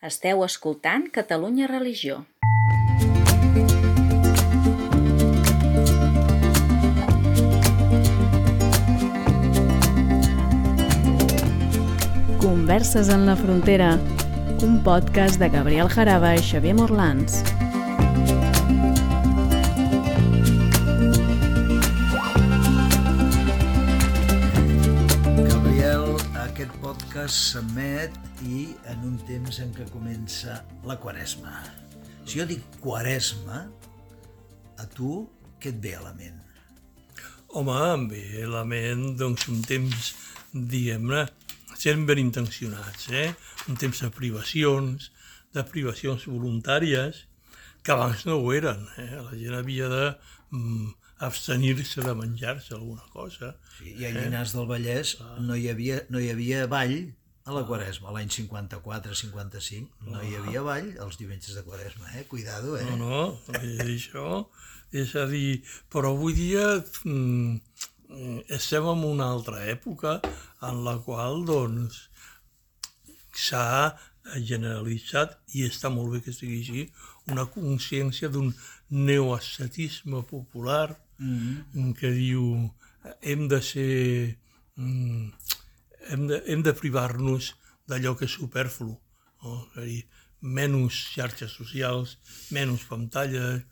Esteu escoltant Catalunya Religió. Converses en la frontera, un podcast de Gabriel Jaraba i Xavier Morlans. Gabriel, aquest podcast s'emet i en un temps en què comença la quaresma. Si jo dic quaresma, a tu què et ve a la ment? Home, em ve a la ment, doncs, un temps, diguem-ne, sent ben intencionats, eh? Un temps de privacions, de privacions voluntàries, que abans no ho eren, eh? La gent havia de mm, abstenir-se de menjar-se alguna cosa. Sí, I a Llinars del Vallès no hi havia, no hi havia ball a la quaresma, l'any 54-55, no hi havia ball els diumenges de quaresma, eh? Cuidado, eh? No, no, això. És a dir, però avui dia mm, estem en una altra època en la qual, doncs, s'ha generalitzat, i està molt bé que sigui així, una consciència d'un neoascetisme popular Mm que diu hem de ser... mm, hem de, hem de privar-nos d'allò que és superflu. No? És a dir, menys xarxes socials, menys pantalles...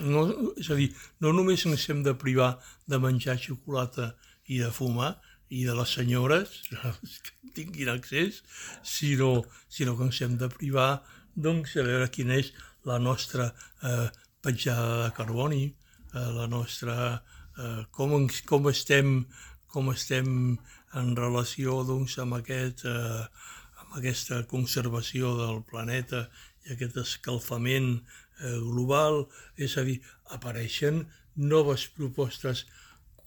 No, és a dir, no només ens hem de privar de menjar xocolata i de fumar, i de les senyores que tinguin accés, sinó, sinó que ens hem de privar doncs, a veure quina és la nostra eh, petjada de carboni, eh, la nostra... Eh, com, ens- com, estem, com estem en relació doncs, amb, aquest, eh, amb aquesta conservació del planeta i aquest escalfament eh, global, és a dir, apareixen noves propostes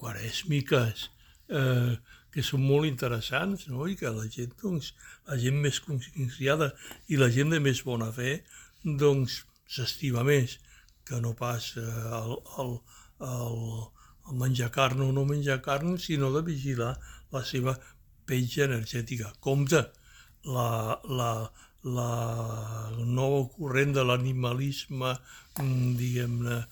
quarèsmiques eh, que són molt interessants no? i que la gent, doncs, la gent més conscienciada i la gent de més bona fe doncs s'estima més que no pas eh, el, el, el, el menjar carn o no menjar carn, sinó de vigilar la seva petja energètica. Compte, la, la, la nova corrent de l'animalisme, mm, diguem-ne,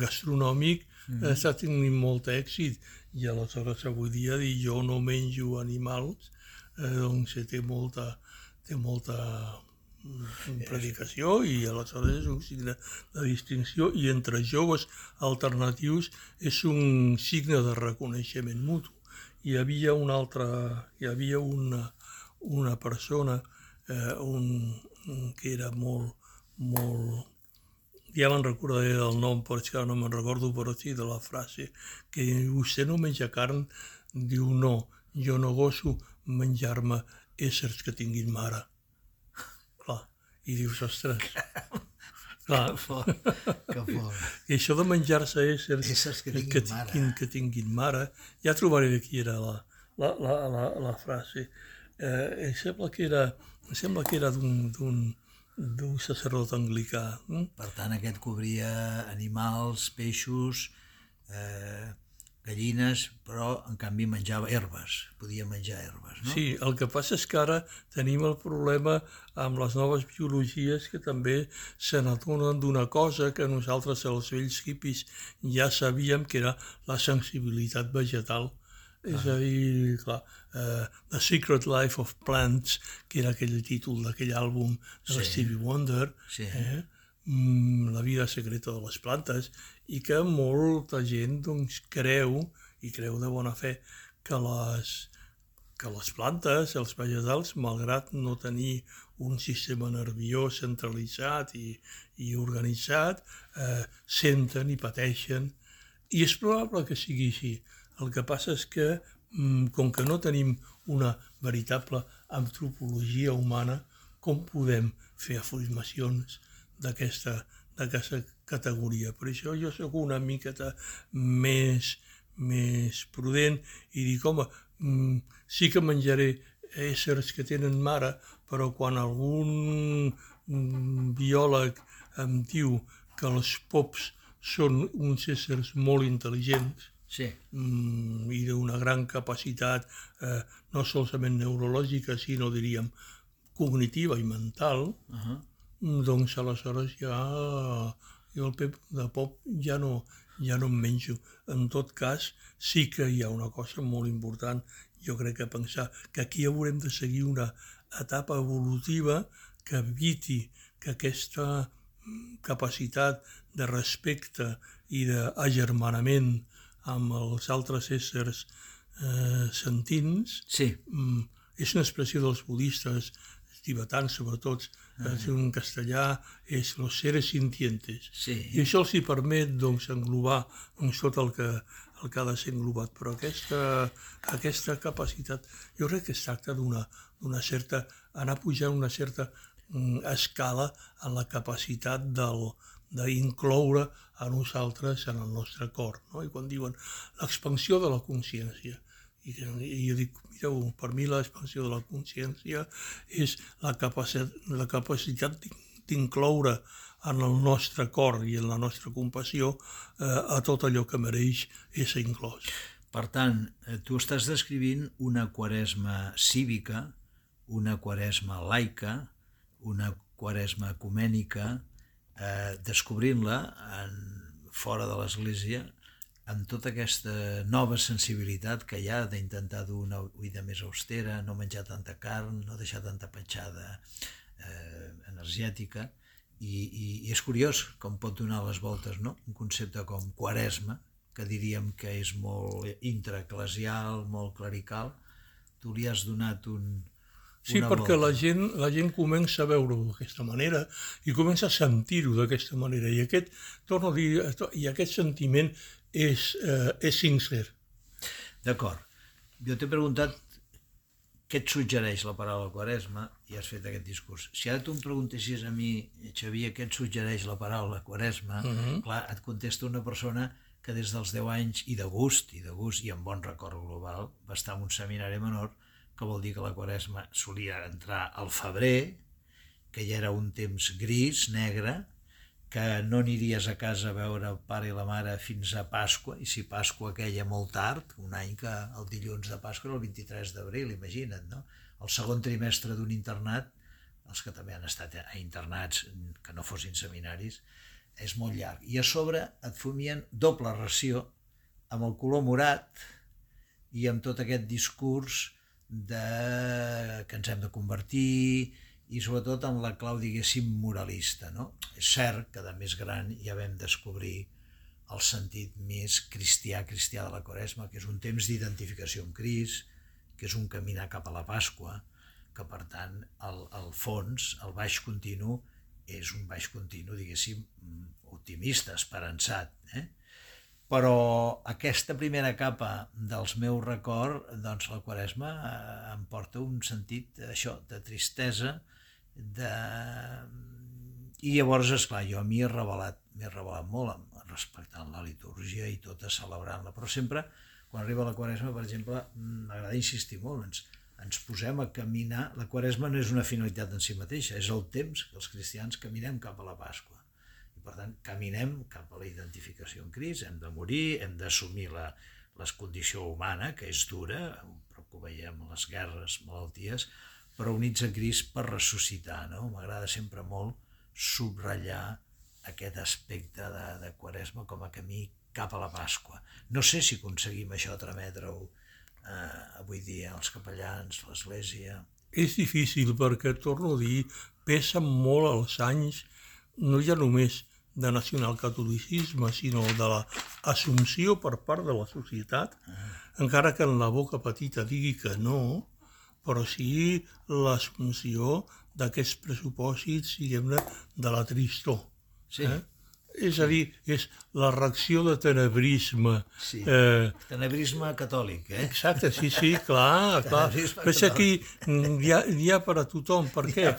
gastronòmic, mm -hmm. està tenint molt èxit i aleshores avui dia dir jo no menjo animals, eh, doncs té molta, té molta mm, predicació i aleshores és un signe de distinció i entre joves alternatius és un signe de reconeixement mutu. Hi havia una altra, hi havia una, una persona eh, un, que era molt, molt, ja me'n recordaré del nom, però és que no me'n recordo, però sí de la frase, que vostè no menja carn? Diu, no, jo no goso menjar-me éssers que tinguin mare. Clar, i dius, ostres, clar, Que fort, que fort. i això de menjar-se éssers, Éssers que tinguin que, mare. tinguin, que tinguin mare, ja trobaré de qui era la, la, la, la, la frase. Eh, em sembla que era, em sembla que era d'un d'un- d'un sacerdot anglicà. hm? Per tant, aquest cobria animals, peixos, eh, gallines, però en canvi menjava herbes, podia menjar herbes, no? Sí, el que passa és que ara tenim el problema amb les noves biologies que també se n'adonen d'una cosa que nosaltres, els vells hippies, ja sabíem que era la sensibilitat vegetal. És a dir, clar, uh, The Secret Life of Plants, que era aquell títol d'aquell àlbum de sí. Stevie Wonder, Sí. eh? mm, La vida secreta de les plantes, i que molta gent doncs, creu, i creu de bona fe, que les, que les plantes, els vegetals, malgrat no tenir un sistema nerviós centralitzat i, i organitzat, eh, senten i pateixen. I és probable que sigui així. El que passa és que, mm, com que no tenim una veritable antropologia humana, com podem fer afirmacions d'aquesta d'aquesta categoria. Per això jo sóc una miqueta més, més prudent i dic, home, mm, sí que menjaré éssers que tenen mare, però quan algun mm, biòleg em diu que els pops són uns éssers molt intel·ligents, Sí, mm, i d'una gran capacitat, eh, no solament neurològica, sinó, diríem, cognitiva i mental, Uh -huh. Doncs aleshores ja jo el pep de pop ja no, ja no em menjo. En tot cas, sí que hi ha una cosa molt important, jo crec que pensar que aquí haurem de seguir una etapa evolutiva que eviti que aquesta mm, capacitat de respecte i d'agermanament amb els altres éssers eh, sentins Sí, mm, és una expressió dels budistes tibetans sobretot, uh en castellà és los seres sintientes. sí. I això els hi permet doncs, englobar doncs, tot el que, el que ha de ser englobat. Però aquesta, aquesta capacitat, jo crec que es tracta d'una d'una certa, anar pujant una certa mm, escala en la capacitat del d'incloure a nosaltres en el nostre cor. No? I quan diuen l'expansió de la consciència, i, i jo dic, mireu, per mi l'expansió de la consciència és la capacitat, la capacitat d'incloure en el nostre cor i en la nostra compassió eh, a tot allò que mereix ésser inclòs. Per tant, eh, tu estàs descrivint una quaresma cívica, una quaresma laica, una quaresma ecumènica, eh, descobrint-la fora de l'Església amb tota aquesta nova sensibilitat que hi ha d'intentar dur una vida més austera, no menjar tanta carn, no deixar tanta petjada eh, energètica, i, i, i és curiós com pot donar les voltes no? un concepte com quaresma, que diríem que és molt intraeclesial, molt clerical, tu li has donat un, Sí, una perquè volta. la gent, la gent comença a veure-ho d'aquesta manera i comença a sentir-ho d'aquesta manera. I aquest, torno a dir, i aquest sentiment és, eh, és sincer. D'acord. Jo t'he preguntat què et suggereix la paraula quaresma i has fet aquest discurs. Si ara tu em preguntessis a mi, Xavier, què et suggereix la paraula quaresma, uh -huh. clar, et contesta una persona que des dels 10 anys i de gust, i de gust i amb bon record global, va estar en un seminari menor, que vol dir que la quaresma solia entrar al febrer, que ja era un temps gris, negre, que no aniries a casa a veure el pare i la mare fins a Pasqua, i si Pasqua queia molt tard, un any que el dilluns de Pasqua era el 23 d'abril, imagina't, no? El segon trimestre d'un internat, els que també han estat a internats que no fossin seminaris, és molt llarg. I a sobre et fumien doble ració amb el color morat i amb tot aquest discurs de que ens hem de convertir i sobretot en la clau, diguéssim, moralista. No? És cert que de més gran ja vam descobrir el sentit més cristià, cristià de la Quaresma, que és un temps d'identificació amb Crist, que és un caminar cap a la Pasqua, que per tant el, el fons, el baix continu, és un baix continu, diguéssim, optimista, esperançat. Eh? Però aquesta primera capa dels meus records, doncs la Quaresma eh, em porta un sentit això, de tristesa, de... i llavors, és clar jo m'hi he revelat, m'he revelat molt respectant la litúrgia i tot, celebrant-la, però sempre, quan arriba la Quaresma, per exemple, m'agrada insistir molt, ens, ens posem a caminar, la Quaresma no és una finalitat en si mateixa, és el temps que els cristians caminem cap a la Pasqua. I per tant, caminem cap a la identificació en Crist, hem de morir, hem d'assumir la, la condició humana, que és dura, però que ho veiem en les guerres, malalties, però units a Crist per ressuscitar. No? M'agrada sempre molt subratllar aquest aspecte de, de Quaresma com a camí cap a la Pasqua. No sé si aconseguim això trametre-ho eh, avui dia als capellans, l'Església... És difícil perquè, torno a dir, pesen molt els anys, no ja només de nacionalcatolicisme, sinó de l'assumpció per part de la societat, encara que en la boca petita digui que no, però sí l'assumpció d'aquests pressupòsits, diguem-ne, de la tristor. Sí. Eh? És a dir, és la reacció de tenebrisme. Sí. Eh, Tenebrisme catòlic, eh? Exacte, sí, sí, clar, clar. Però és aquí mm, hi ha, hi ha per a tothom. Per què?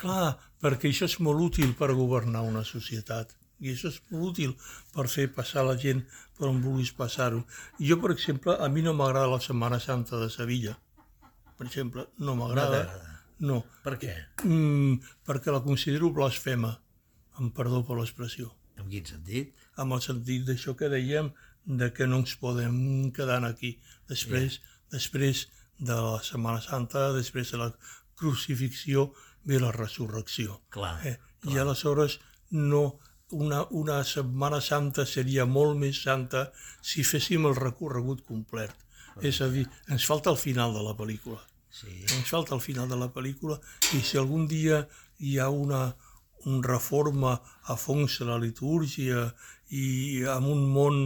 Clar, perquè això és molt útil per governar una societat. I això és molt útil per fer passar la gent per on vulguis passar-ho. Jo, per exemple, a mi no m'agrada la Setmana Santa de Sevilla. Per exemple, no m'agrada. No, Per què? mm, perquè la considero blasfema, amb perdó per l'expressió En quin sentit? amb el sentit d'això que dèiem de que no ens podem quedar aquí després, yeah. després de la Setmana Santa, després de la crucifixió ve la resurrecció. Clar, Eh? I aleshores no, una, una Setmana Santa seria molt més santa si féssim el recorregut complet. És a dir, ens falta el final de la pel·lícula. Sí, Ens falta el final de la pel·lícula i si algun dia hi ha una, un reforma a fons de la litúrgia i amb un món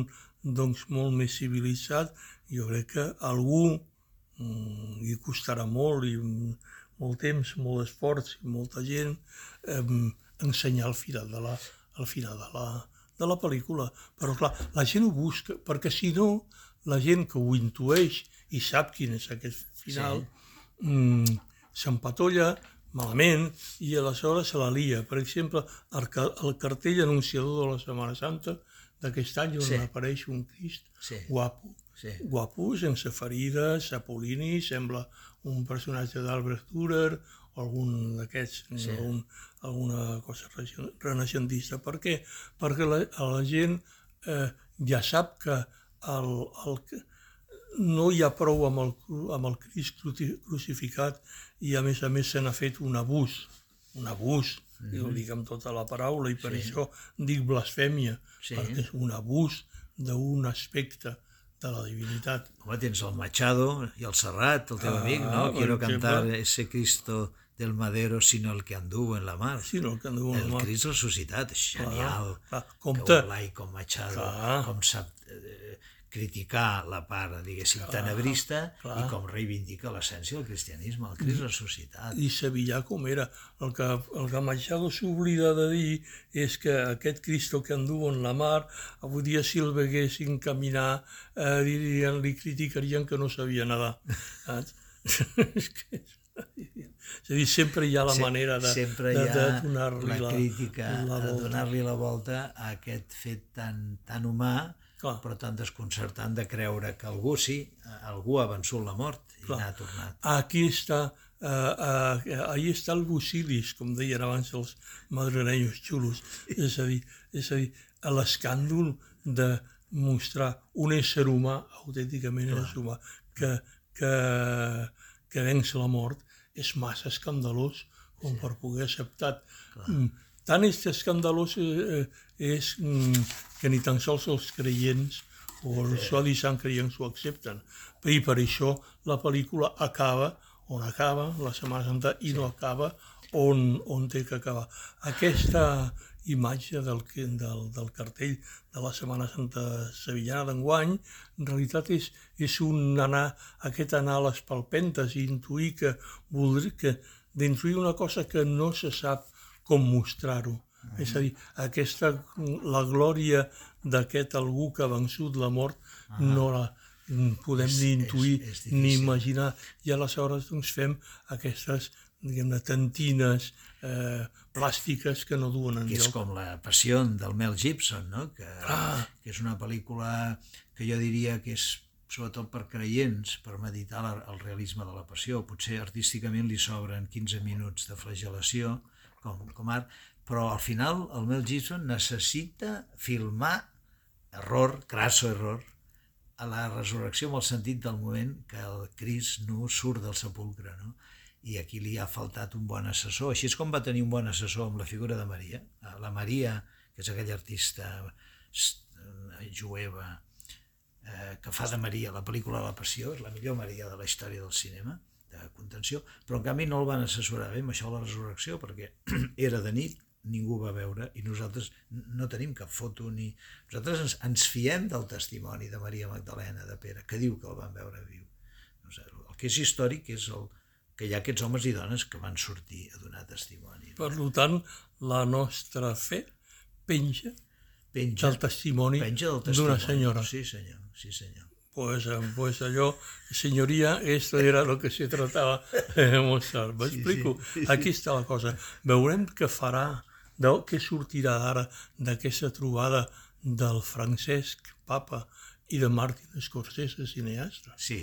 doncs, molt més civilitzat, jo crec que algú mm, costarà molt i molt temps, molt esforç i molta gent eh, ensenyar el final de la, el final de la, de la pel·lícula. Però clar, la gent ho busca, perquè si no, la gent que ho intueix i sap quin és aquest final, sí. Mm, s'empatolla malament i aleshores se la lia. Per exemple, el, el cartell anunciador de la Setmana Santa d'aquest any on Sí. apareix un Crist Sí. guapo, Sí. guapo, sense ferides, apol·lini, sembla un personatge d'Albert Dürer o algun d'aquests, Sí. algun, alguna cosa renaixentista. Per què? Perquè la, la gent eh, ja sap que el, el, no hi ha prou amb el, amb el Crist cruci- crucificat i a més a més se n'ha fet un abús, un abús, mm -hmm. ho dic amb tota la paraula i per Mhm. Sí. això dic blasfèmia, Sí. perquè és un abús d'un aspecte de la divinitat. Home, tens el Machado i el Serrat, el teu Ah, amic, no? Quiero exemple. cantar ese Cristo del Madero, sino el que anduvo en la mar. Sí, no, el que anduvo en el la mar. Crist ressuscitat, genial. clar. Que Compte. Olai com Machado, Clar. com sap eh, criticar la part, diguéssim, tenebrista clar. i com reivindica l'essència del cristianisme, el Crist ressuscitat. I Sevillà com era. El que, el que Machado s'oblida de dir és que aquest Cristo que anduvo en la mar, avui dia si el veguessin caminar, eh, dirien, li criticarien que no sabia nedar. És que, és a dir, sempre hi ha la manera de, Sempre de, hi ha de donar-li la, la, crítica, la de donar-li la volta a aquest fet tan, tan humà, Clar. però tan desconcertant de creure que algú sí, algú ha vençut la mort i Clar. n'ha tornat. Aquí està, uh, ahí està el busilis, com deien abans els madrilenyos xulos. És a dir, és a dir l'escàndol de mostrar un ésser humà, autènticament ésser humà, que, que, que venç la mort, és massa escandalós com per poder acceptar. Mm, Tant és escandalós eh, eh, és mm, que ni tan sols els creients o els sodis sant creients ho accepten. I per això la pel·lícula acaba on acaba la Setmana Santa i no acaba on, on té que acabar. Aquesta imatge del, del, del cartell de la Setmana Santa Sevillana d'enguany, en realitat és, és un anar, aquest anar a les palpentes i intuir que, voldria, que d'intuir una cosa que no se sap com mostrar-ho. És a dir, aquesta, la glòria d'aquest algú que ha vençut la mort no la podem És- ni intuir és- és ni imaginar. I aleshores doncs, fem aquestes diguem-ne, tantines eh, plàstiques que no duen que és enlloc. com la passió del Mel Gibson, no? que, Ah. que és una pel·lícula que jo diria que és sobretot per creients, per meditar la, el realisme de la passió. Potser artísticament li sobren 15 minuts de flagelació, com, com art, però al final el Mel Gibson necessita filmar error, crasso error, a la resurrecció amb el sentit del moment que el Cris no surt del sepulcre, no? I aquí li ha faltat un bon assessor. Així és com va tenir un bon assessor amb la figura de Maria. La Maria, que és aquella artista eh, jueva eh, que fa de Maria la pel·lícula La Passió, és la millor Maria de la història del cinema, de contenció, però en canvi no el van assessorar bé amb això la resurrecció, perquè era de nit, ningú va veure i nosaltres no tenim cap foto ni... Nosaltres ens, ens fiem del testimoni de Maria Magdalena, de Pere, que diu que el van veure viu. No sé, el que és històric és el, que hi ha aquests homes i dones que van sortir a donar testimoni. Per tant, la nostra fe penja Penja, del testimoni d'una senyora. Sí, senyor, sí, senyor. Pues, pues allò, señoría, esto era lo que se trataba de mostrar. M'explico? sí, sí. Aquí està la cosa. Veurem què farà, de, què sortirà d'ara d'aquesta trobada del Francesc Papa i de Martin Scorsese, cineasta, Sí,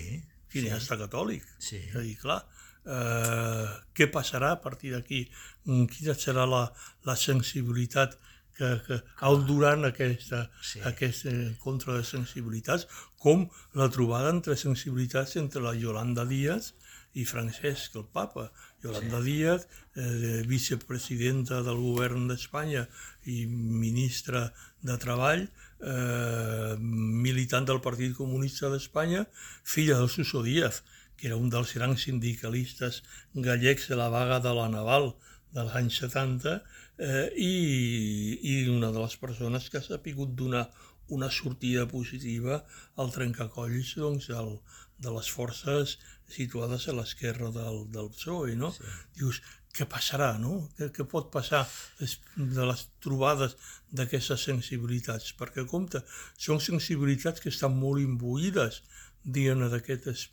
cineasta catòlic. Sí. És a dir, clar, eh, què passarà a partir d'aquí? Mm, Quina serà la, la sensibilitat que, que al durant aquesta, Sí. sí. aquest encontre de sensibilitats, com la trobada entre sensibilitats entre la Yolanda Díaz i Francesc, el papa, Yolanda sí. Díaz, eh, vicepresidenta del govern d'Espanya i ministra de Treball, eh, militant del Partit Comunista d'Espanya, filla del Suso Díaz, que era un dels grans sindicalistes gallecs de la vaga de la Naval dels anys 70, eh, i, i una de les persones que s'ha pogut donar una sortida positiva al trencacolls doncs, del, de les forces situades a l'esquerra del, del PSOE, no? Sí. Dius, què passarà, no? Què, què pot passar de les trobades d'aquestes sensibilitats? Perquè, compte, són sensibilitats que estan molt imbuïdes, diguem d'aquest es,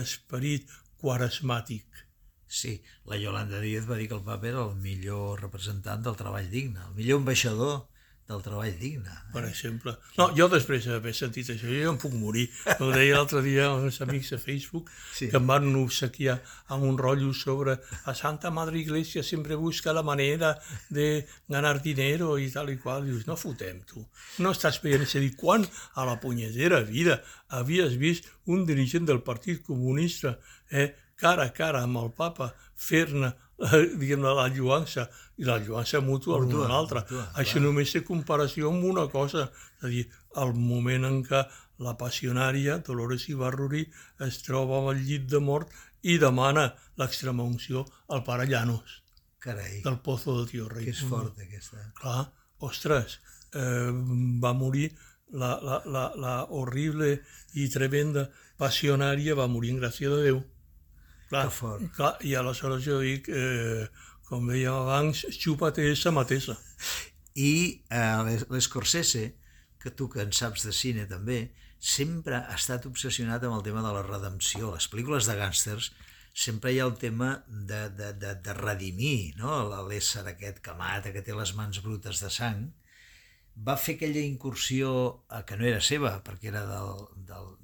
esperit quaresmàtic. Sí, la Yolanda Díaz va dir que el papa era el millor representant del treball digne, el millor ambaixador del treball digne. Eh? Per exemple. No, jo després d'haver sentit això, jo em puc morir. Ho deia l'altre dia a uns amics de Facebook sí. que em van obsequiar amb un rotllo sobre a Santa Madre Iglesia sempre busca la manera de ganar dinero i tal i qual. Dius, no fotem, tu. No estàs veient. És a dir, quan a la punyetera vida havies vist un dirigent del Partit Comunista eh, cara a cara amb el papa fer-ne diguem la lluança i la lluança mútua l'un a l'altre. Això clar. només té comparació amb una cosa, és a dir, el moment en què la passionària Dolores Ibarruri es troba al llit de mort i demana l'extrema unció al pare Llanos. Carai. Del Pozo del Tio Rei. Que és fort, aquesta. Clar, ostres, eh, va morir la, la, la, la horrible i tremenda passionària, va morir en gràcia de Déu. Clar, que fort. Clar, I aleshores jo dic, eh, com dèiem abans, xupa-te essa mateixa. I eh, l'Escorsese, que tu que en saps de cine també, sempre ha estat obsessionat amb el tema de la redempció. Les pel·lícules de gàngsters sempre hi ha el tema de, de, de, de redimir no? l'ésser aquest que mata, que té les mans brutes de sang. Va fer aquella incursió eh, que no era seva, perquè era del, del,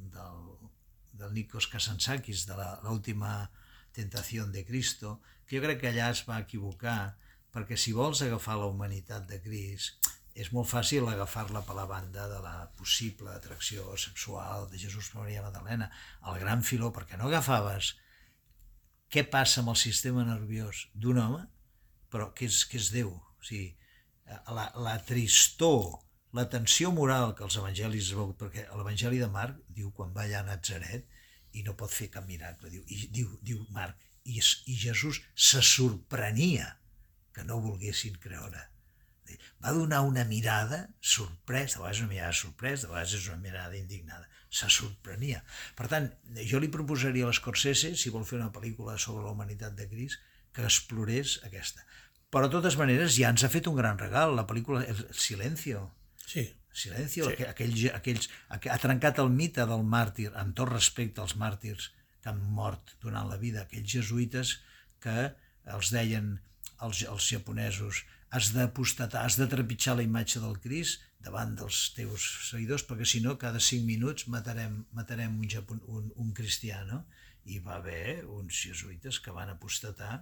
del Nikos Kazansakis, de l'última tentació de Cristo, que jo crec que allà es va equivocar, perquè si vols agafar la humanitat de Crist, és molt fàcil agafar-la per la banda de la possible atracció sexual de Jesús Maria Magdalena, el gran filó, perquè no agafaves què passa amb el sistema nerviós d'un home, però que és, que és Déu. O sigui, la, la tristor la tensió moral que els evangelis veu, perquè l'evangeli de Marc diu quan va allà a Nazaret i no pot fer cap miracle, diu, i diu, diu Marc, i, i Jesús se sorprenia que no volguessin creure. Va donar una mirada sorprès, de vegades una mirada sorprès, de vegades una mirada indignada. Se sorprenia. Per tant, jo li proposaria a l'Escorsese, si vol fer una pel·lícula sobre la humanitat de Crist, que explorés aquesta. Però, de totes maneres, ja ens ha fet un gran regal, la pel·lícula El Silencio, Sí. Silencio, sí. aquells, aquells, ha trencat el mite del màrtir, amb tot respecte als màrtirs que han mort durant la vida, aquells jesuïtes que els deien els, els japonesos has d'apostatar, has de trepitjar la imatge del Crist davant dels teus seguidors, perquè si no, cada cinc minuts matarem, matarem un, japon, un, un cristià, no? I va haver uns jesuïtes que van apostatar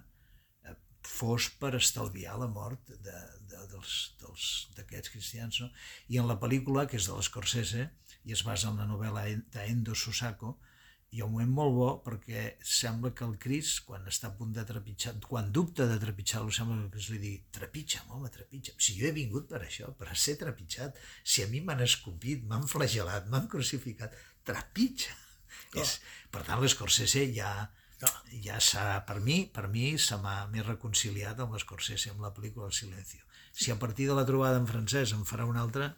fos per estalviar la mort d'aquests cristians. No? I en la pel·lícula, que és de l'Escorsese, i es basa en la novel·la d'Endo Susako, hi ha un moment molt bo perquè sembla que el Cris, quan està a punt de trepitjar, quan dubta de trepitjar-lo, sembla que el Cris li digui trepitja'm, home, trepitja'm. Si jo he vingut per això, per ser trepitjat, si a mi m'han escopit, m'han flagelat, m'han crucificat, trepitja. És, per tant, l'Escorsese ja, no, ja s'ha, per mi, per mi se m'he reconciliat amb l'Escorsese, amb la pel·lícula El Silencio. Si a partir de la trobada en francès em farà una altra,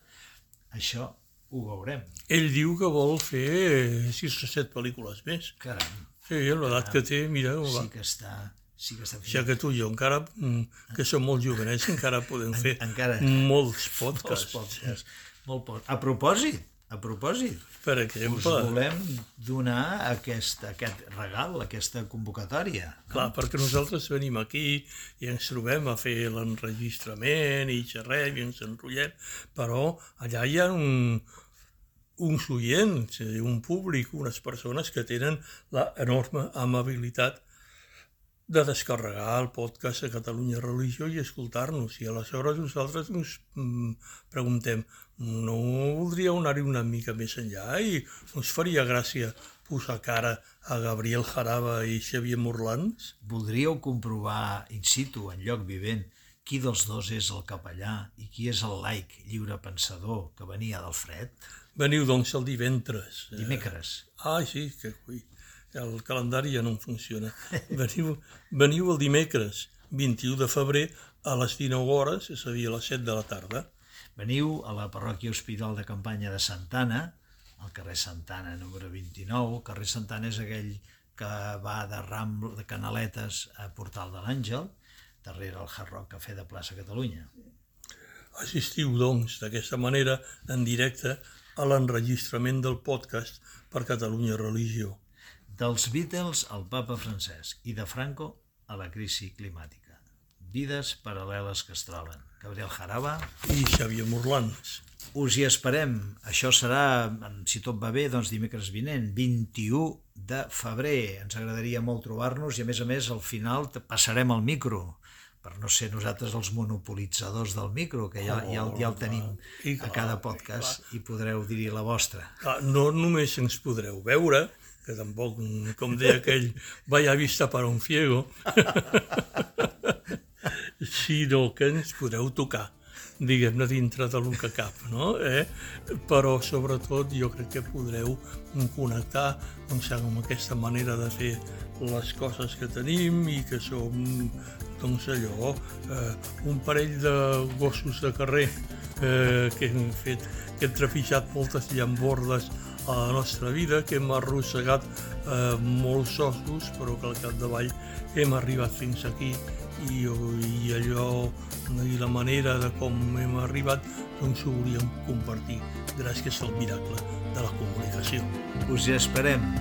això ho veurem. Ell diu que vol fer sis o set pel·lícules més. Caram. Sí, l'edat que té, mira... Sí que està, sí que està Ja que tu i jo encara, mm, que som molt jovenets, encara podem fer en, encara, molts podcasts. Molts podcasts. Molt pod... A propòsit, a propòsit, per exemple, us volem donar aquest, aquest regal, aquesta convocatòria. No? Clar, perquè nosaltres venim aquí i ens trobem a fer l'enregistrament i xerrem i ens enrotllem, però allà hi ha un, uns oients, un públic, unes persones que tenen la enorme amabilitat de descarregar el podcast a Catalunya Religió i escoltar-nos. I aleshores nosaltres ens mm, preguntem, no voldríeu anar-hi una mica més enllà i us faria gràcia posar cara a Gabriel Jaraba i Xavier Morlans? Voldríeu comprovar in situ, en lloc vivent, qui dels dos és el capellà i qui és el laic lliure pensador que venia del fred? Veniu, doncs, el divendres. Eh, Dimecres. Ah, sí, que ui, el calendari ja no em funciona. Veniu, veniu el dimecres, 21 de febrer, a les 19 hores, és a dir, a les 7 de la tarda. Veniu a la parròquia Hospital de Campanya de Santana, al carrer Santana número 29. El carrer Santana és aquell que va de Rambla, de Canaletes a Portal de l'Àngel, darrere el Hard Rock Cafè de Plaça Catalunya. Assistiu, doncs, d'aquesta manera, en directe, a l'enregistrament del podcast per Catalunya Religió. Dels Beatles al papa Francesc i de Franco a la crisi climàtica. Vides paral·leles que es troben. Gabriel Jaraba. I Xavier Morlans. Us hi esperem. Això serà, si tot va bé, doncs dimecres vinent, 21 de febrer. Ens agradaria molt trobar-nos i, a més a més, al final passarem el micro per no ser nosaltres els monopolitzadors del micro, que ja, ja, ja el tenim I a cada podcast i podreu dir la vostra. Clar, no només ens podreu veure, que tampoc, com deia aquell, vaya vista para un ciego, sinó que ens podreu tocar diguem-ne, dintre del que cap, no? Eh? Però, sobretot, jo crec que podreu connectar doncs, amb aquesta manera de fer les coses que tenim i que som, doncs, allò, eh, un parell de gossos de carrer eh, que hem fet, que hem trepitjat moltes llambordes a la nostra vida, que hem arrossegat eh, molts ossos, però que al capdavall hem arribat fins aquí i, i allò i la manera de com hem arribat doncs ho volíem compartir gràcies al miracle de la comunicació. Us hi esperem.